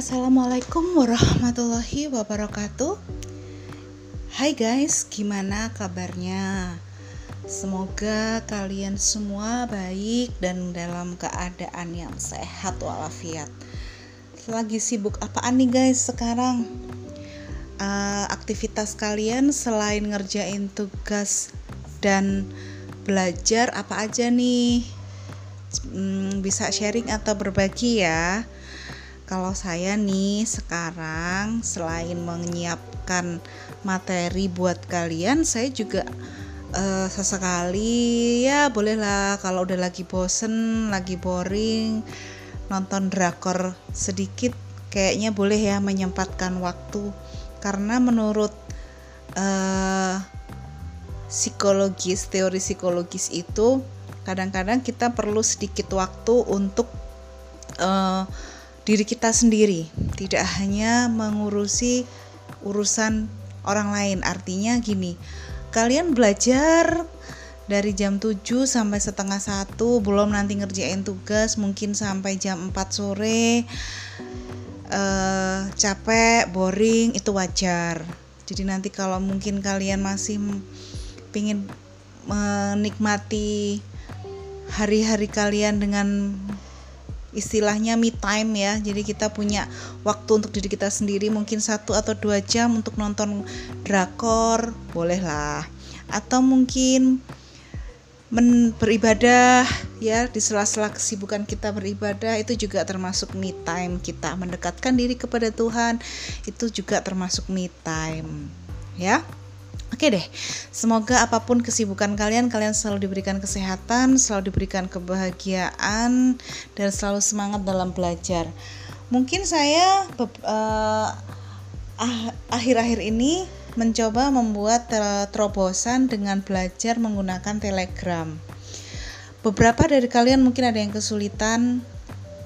Assalamualaikum warahmatullahi wabarakatuh. Hai guys, gimana kabarnya? Semoga kalian semua baik dan dalam keadaan yang sehat walafiat. Lagi sibuk apaan nih guys sekarang? Uh, aktivitas kalian selain ngerjain tugas dan belajar apa aja nih? Hmm, bisa sharing atau berbagi ya kalau saya nih sekarang selain menyiapkan materi buat kalian saya juga uh, sesekali ya bolehlah kalau udah lagi bosen lagi boring nonton drakor sedikit kayaknya boleh ya menyempatkan waktu. Karena menurut uh, psikologis teori psikologis itu kadang-kadang kita perlu sedikit waktu untuk uh, diri kita sendiri, tidak hanya mengurusi urusan orang lain. Artinya gini, kalian belajar dari jam 7 sampai setengah satu belum nanti ngerjain tugas mungkin sampai jam 4 sore uh, capek boring itu wajar jadi nanti kalau mungkin kalian masih pingin menikmati hari-hari kalian dengan istilahnya me time ya. Jadi kita punya waktu untuk diri kita sendiri mungkin satu atau dua jam untuk nonton drakor bolehlah atau mungkin men beribadah ya di sela-sela kesibukan kita beribadah itu juga termasuk me time kita. Mendekatkan diri kepada Tuhan itu juga termasuk me time ya Oke deh, semoga apa pun kesibukan kalian, kalian selalu diberikan kesehatan, selalu diberikan kebahagiaan, dan selalu semangat dalam belajar. Mungkin saya uh, akhir-akhir ini mencoba membuat terobosan dengan belajar menggunakan Telegram. Beberapa dari kalian mungkin ada yang kesulitan,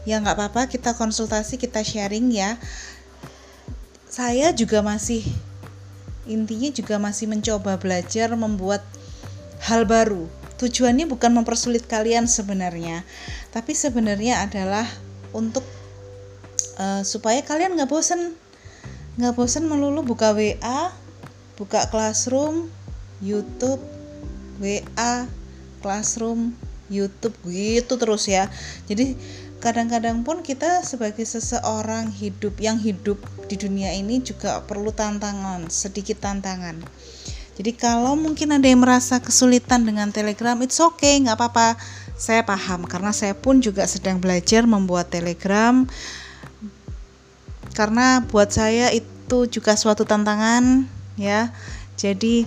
ya nggak apa-apa, kita konsultasi, kita sharing ya. Saya juga masih intinya juga masih mencoba belajar membuat hal baru. Tujuannya bukan mempersulit kalian sebenarnya, tapi sebenarnya adalah untuk uh, supaya kalian nggak bosen, nggak bosen melulu buka WA, buka Classroom, YouTube, WA, Classroom, YouTube gitu terus ya. Jadi kadang-kadang pun kita sebagai seseorang hidup yang hidup di dunia ini juga perlu tantangan, sedikit tantangan. Jadi kalau mungkin ada yang merasa kesulitan dengan Telegram, it's okay, nggak apa-apa. Saya paham karena saya pun juga sedang belajar membuat Telegram. Karena buat saya itu juga suatu tantangan, ya. Jadi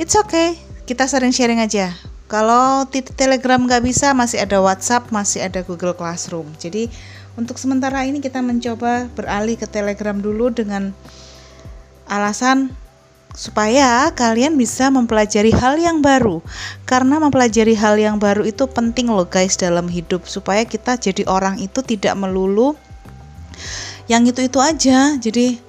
it's okay, kita sering sharing aja kalau Telegram nggak bisa, masih ada WhatsApp, masih ada Google Classroom. Jadi untuk sementara ini kita mencoba beralih ke Telegram dulu dengan alasan supaya kalian bisa mempelajari hal yang baru. Karena mempelajari hal yang baru itu penting loh guys dalam hidup. Supaya kita jadi orang itu tidak melulu yang itu-itu aja. Jadi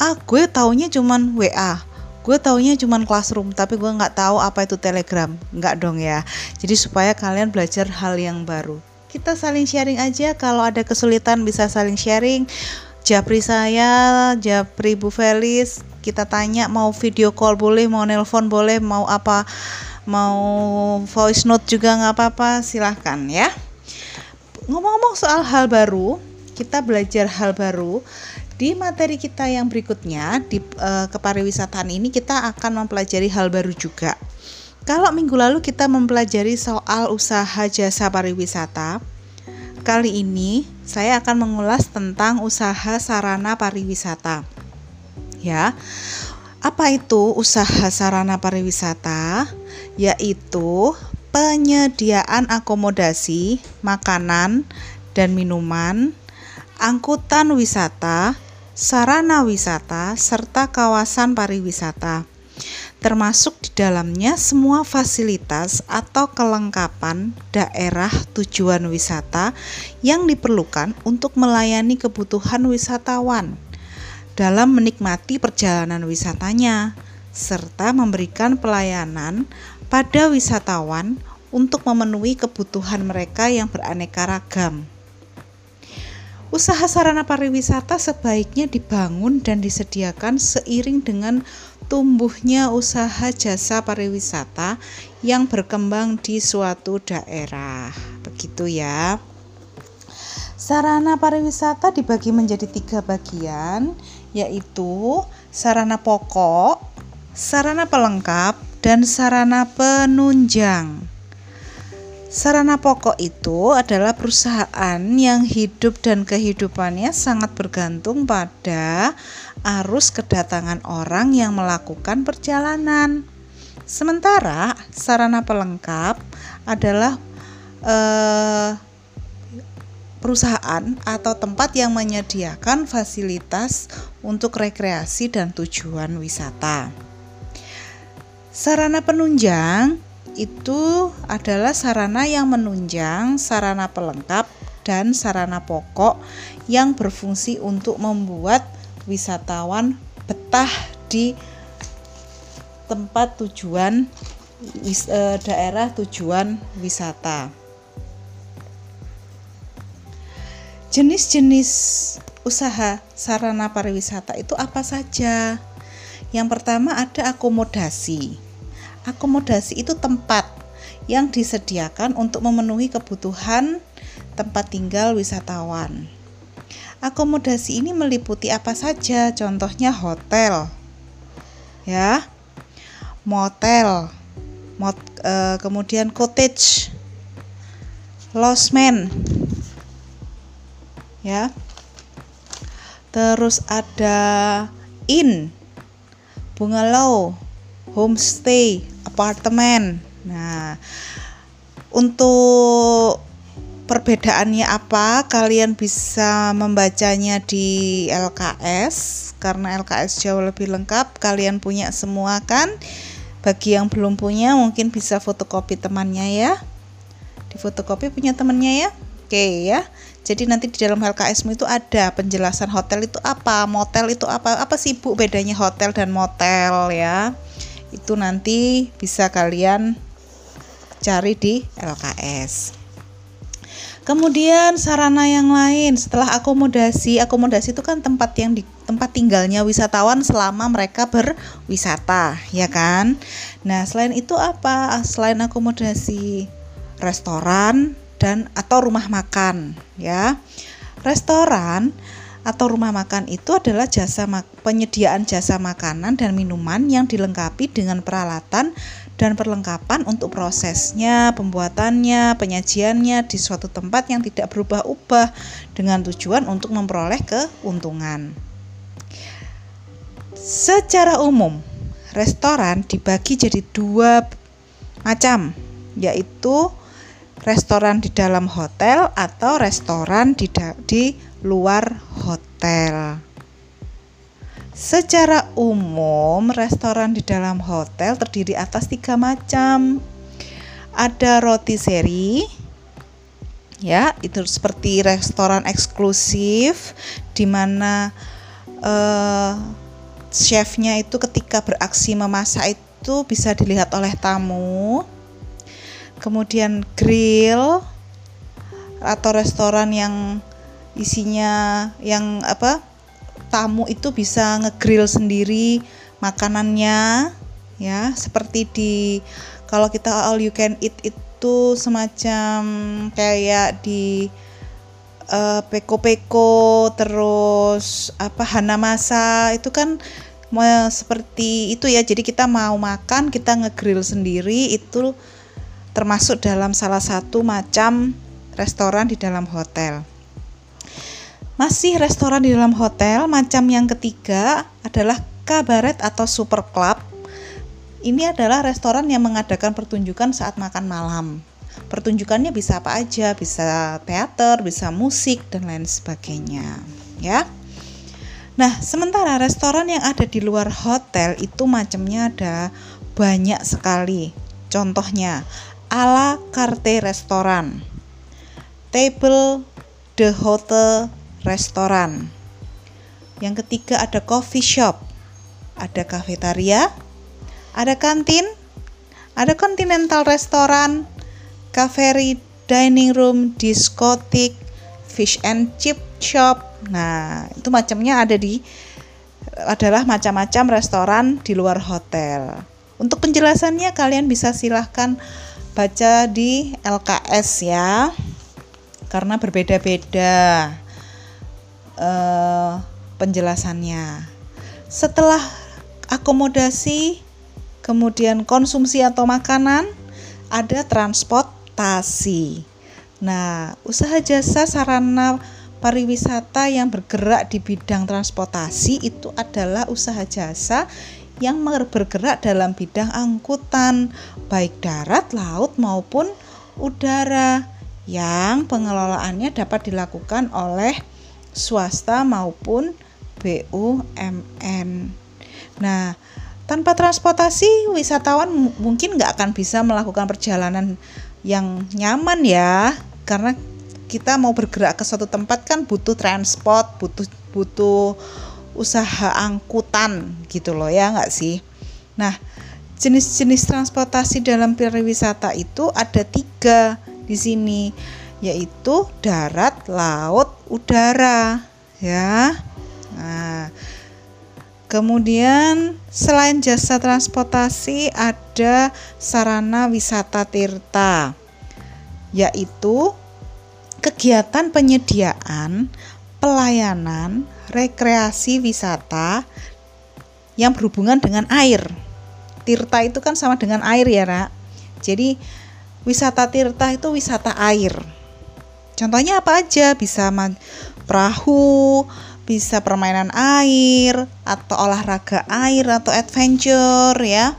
ah gue taunya cuman WA gue taunya cuman classroom tapi gue nggak tahu apa itu telegram. Nggak dong ya. Jadi supaya kalian belajar hal yang baru kita saling sharing aja kalau ada kesulitan bisa saling sharing Japri saya, Japri Bu Felis, kita tanya mau video call boleh, mau nelpon boleh, mau apa, mau voice note juga nggak apa-apa, silahkan ya. Ngomong-ngomong soal hal baru, kita belajar hal baru di materi kita yang berikutnya di uh, kepariwisataan ini kita akan mempelajari hal baru juga. Kalau minggu lalu kita mempelajari soal usaha jasa pariwisata, kali ini saya akan mengulas tentang usaha sarana pariwisata. Ya. Apa itu usaha sarana pariwisata? Yaitu penyediaan akomodasi, makanan, dan minuman, angkutan wisata, sarana wisata, serta kawasan pariwisata. Termasuk di dalamnya semua fasilitas atau kelengkapan daerah tujuan wisata yang diperlukan untuk melayani kebutuhan wisatawan dalam menikmati perjalanan wisatanya, serta memberikan pelayanan pada wisatawan untuk memenuhi kebutuhan mereka yang beraneka ragam. Usaha sarana pariwisata sebaiknya dibangun dan disediakan seiring dengan tumbuhnya usaha jasa pariwisata yang berkembang di suatu daerah. Begitu ya. Sarana pariwisata dibagi menjadi tiga bagian, yaitu sarana pokok, sarana pelengkap, dan sarana penunjang. Sarana pokok itu adalah perusahaan yang hidup dan kehidupannya sangat bergantung pada arus kedatangan orang yang melakukan perjalanan. Sementara sarana pelengkap adalah eh, perusahaan atau tempat yang menyediakan fasilitas untuk rekreasi dan tujuan wisata. Sarana penunjang itu adalah sarana yang menunjang, sarana pelengkap, dan sarana pokok yang berfungsi untuk membuat wisatawan betah di tempat tujuan e, daerah tujuan wisata. Jenis-jenis usaha sarana pariwisata itu apa saja? Yang pertama ada akomodasi. Akomodasi itu tempat yang disediakan untuk memenuhi kebutuhan tempat tinggal wisatawan. Akomodasi ini meliputi apa saja? Contohnya hotel. Ya motel, mot, e, kemudian cottage, losmen, ya. Terus ada inn, bungalow, homestay, apartemen. Nah, untuk perbedaannya apa? Kalian bisa membacanya di LKS karena LKS jauh lebih lengkap. Kalian punya semua kan? Bagi yang belum punya mungkin bisa fotokopi temannya ya. Di fotokopi punya temannya ya. Oke ya. Jadi nanti di dalam LKSmu itu ada penjelasan hotel itu apa, motel itu apa, apa sih Bu bedanya hotel dan motel ya. Itu nanti bisa kalian cari di LKS. Kemudian sarana yang lain setelah akomodasi, akomodasi itu kan tempat yang di tempat tinggalnya wisatawan selama mereka berwisata, ya kan? Nah, selain itu apa? Selain akomodasi, restoran dan atau rumah makan, ya. Restoran atau rumah makan itu adalah jasa penyediaan jasa makanan dan minuman yang dilengkapi dengan peralatan dan perlengkapan untuk prosesnya, pembuatannya, penyajiannya di suatu tempat yang tidak berubah-ubah dengan tujuan untuk memperoleh keuntungan. Secara umum, restoran dibagi jadi dua macam, yaitu restoran di dalam hotel atau restoran di, di luar hotel. Secara umum, restoran di dalam hotel terdiri atas tiga macam. Ada roti seri, ya itu seperti restoran eksklusif di mana uh, chefnya itu ketika beraksi memasak itu bisa dilihat oleh tamu. Kemudian grill atau restoran yang isinya yang apa tamu itu bisa ngegrill sendiri makanannya ya. Seperti di kalau kita all you can eat itu semacam kayak di uh, peko-peko terus apa hanamasa itu kan seperti itu ya. Jadi kita mau makan kita ngegrill sendiri itu termasuk dalam salah satu macam restoran di dalam hotel masih restoran di dalam hotel, macam yang ketiga adalah kabaret atau super club. Ini adalah restoran yang mengadakan pertunjukan saat makan malam. Pertunjukannya bisa apa aja, bisa teater, bisa musik dan lain sebagainya, ya. Nah, sementara restoran yang ada di luar hotel itu macamnya ada banyak sekali. Contohnya, ala carte restoran, table the hotel restoran. Yang ketiga ada coffee shop, ada kafetaria, ada kantin, ada continental restoran, cafe dining room, diskotik, fish and chip, shop. Nah, itu macamnya ada di adalah macam-macam restoran di luar hotel. Untuk penjelasannya kalian bisa silahkan baca di LKS ya, karena berbeda-beda uh, penjelasannya. Setelah akomodasi, kemudian konsumsi atau makanan, ada transportasi. Nah, usaha jasa sarana pariwisata yang bergerak di bidang transportasi itu adalah usaha jasa yang bergerak dalam bidang angkutan, baik darat, laut maupun udara, yang pengelolaannya dapat dilakukan oleh swasta maupun BUMN. Nah, tanpa transportasi, wisatawan mungkin nggak akan bisa melakukan perjalanan yang nyaman ya, karena kita mau bergerak ke suatu tempat kan butuh transport, butuh butuh usaha angkutan gitu loh ya nggak sih. Nah jenis-jenis transportasi dalam pariwisata itu ada tiga di sini yaitu darat, laut, udara ya. Nah, kemudian selain jasa transportasi ada sarana wisata tirta yaitu kegiatan penyediaan pelayanan rekreasi wisata yang berhubungan dengan air. Tirta itu kan sama dengan air ya, Ra. Jadi wisata tirta itu wisata air. Contohnya apa aja? Bisa perahu, bisa permainan air atau olahraga air atau adventure ya.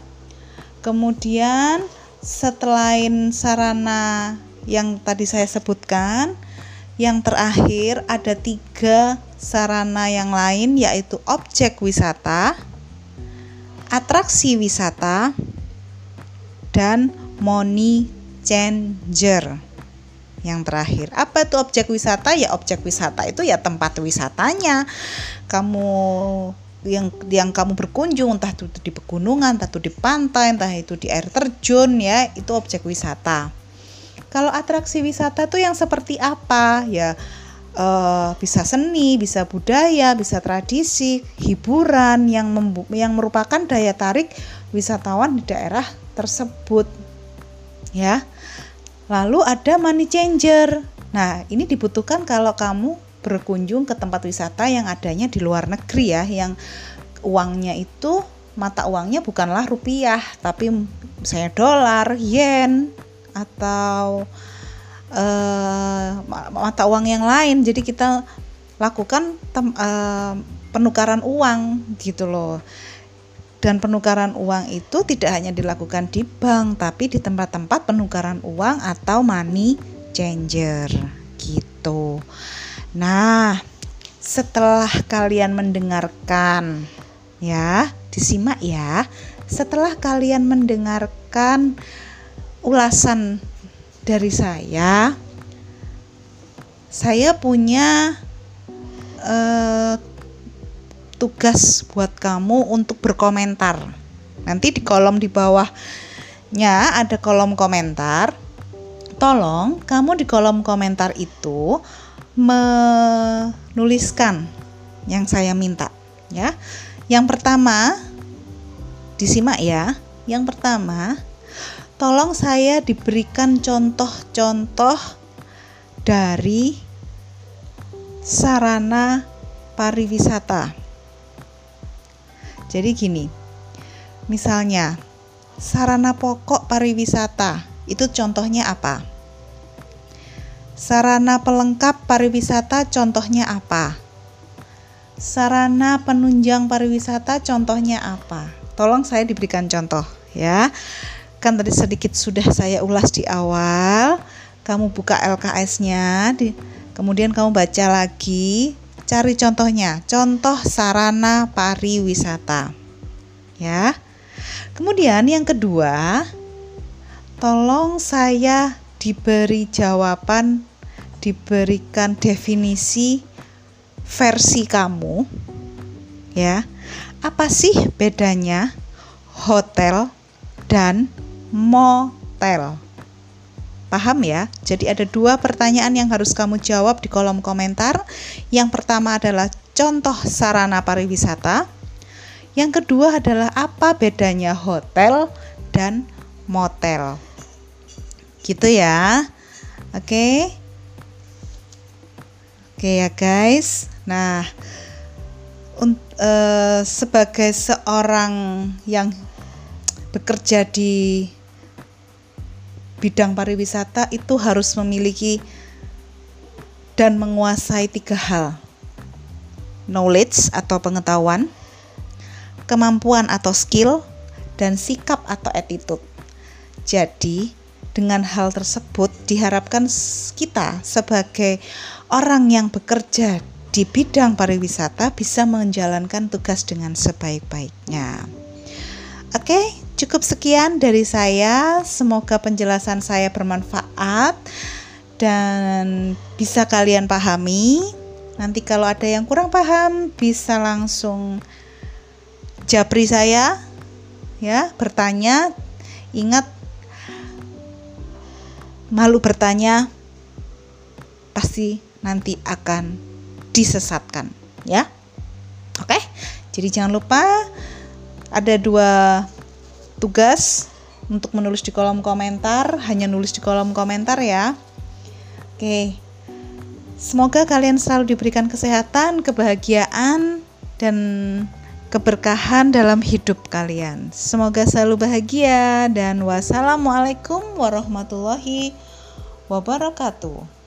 Kemudian setelain sarana yang tadi saya sebutkan. Yang terakhir ada tiga sarana yang lain yaitu objek wisata, atraksi wisata, dan money changer. Yang terakhir, apa itu objek wisata? Ya objek wisata itu ya tempat wisatanya. Kamu yang yang kamu berkunjung entah itu di pegunungan, entah itu di pantai, entah itu di air terjun ya, itu objek wisata. Kalau atraksi wisata tuh yang seperti apa? Ya uh, bisa seni, bisa budaya, bisa tradisi, hiburan yang yang merupakan daya tarik wisatawan di daerah tersebut. Ya. Lalu ada money changer. Nah, ini dibutuhkan kalau kamu berkunjung ke tempat wisata yang adanya di luar negeri ya, yang uangnya itu mata uangnya bukanlah rupiah, tapi saya dolar, yen, atau uh, mata uang yang lain jadi kita lakukan tem, uh, penukaran uang gitu loh dan penukaran uang itu tidak hanya dilakukan di bank tapi di tempat-tempat penukaran uang atau money changer. Gitu. Nah setelah kalian mendengarkan ya disimak ya. Setelah kalian mendengarkan ulasan dari saya, saya punya uh, tugas buat kamu untuk berkomentar. Nanti di kolom di bawahnya ada kolom komentar. Tolong kamu di kolom komentar itu menuliskan yang saya minta ya. Yang pertama disimak ya. Yang pertama tolong saya diberikan contoh-contoh dari sarana pariwisata. Jadi gini, misalnya sarana pokok pariwisata itu contohnya apa? Sarana pelengkap pariwisata contohnya apa? Sarana penunjang pariwisata contohnya apa? Tolong saya diberikan contoh ya kan tadi sedikit sudah saya ulas di awal kamu buka LKS-nya kemudian kamu baca lagi cari contohnya. Contoh sarana pariwisata. Ya. Kemudian yang kedua tolong saya diberi jawaban diberikan definisi versi kamu. Ya. Apa sih bedanya hotel dan motel. Paham ya? Jadi ada dua pertanyaan yang harus kamu jawab di kolom komentar. Yang pertama adalah contoh sarana pariwisata. Yang kedua adalah apa bedanya hotel dan motel. Gitu ya. Oke. Oke ya guys. Nah, uh, sebagai seorang yang bekerja di bidang pariwisata itu harus memiliki dan menguasai tiga hal knowledge atau pengetahuan kemampuan atau skill dan sikap atau attitude jadi dengan hal tersebut diharapkan kita sebagai orang yang bekerja di bidang pariwisata bisa menjalankan tugas dengan sebaik-baiknya. Oke, cukup sekian dari saya. Semoga penjelasan saya bermanfaat dan bisa kalian pahami. Nanti kalau ada yang kurang paham bisa langsung japri saya ya, bertanya. Ingat malu bertanya pasti nanti akan disesatkan ya. Oke. Jadi jangan lupa ada dua tugas untuk menulis di kolom komentar, hanya nulis di kolom komentar ya. Oke. Semoga kalian selalu diberikan kesehatan, kebahagiaan dan keberkahan dalam hidup kalian. Semoga selalu bahagia dan wassalamualaikum warahmatullahi wabarakatuh.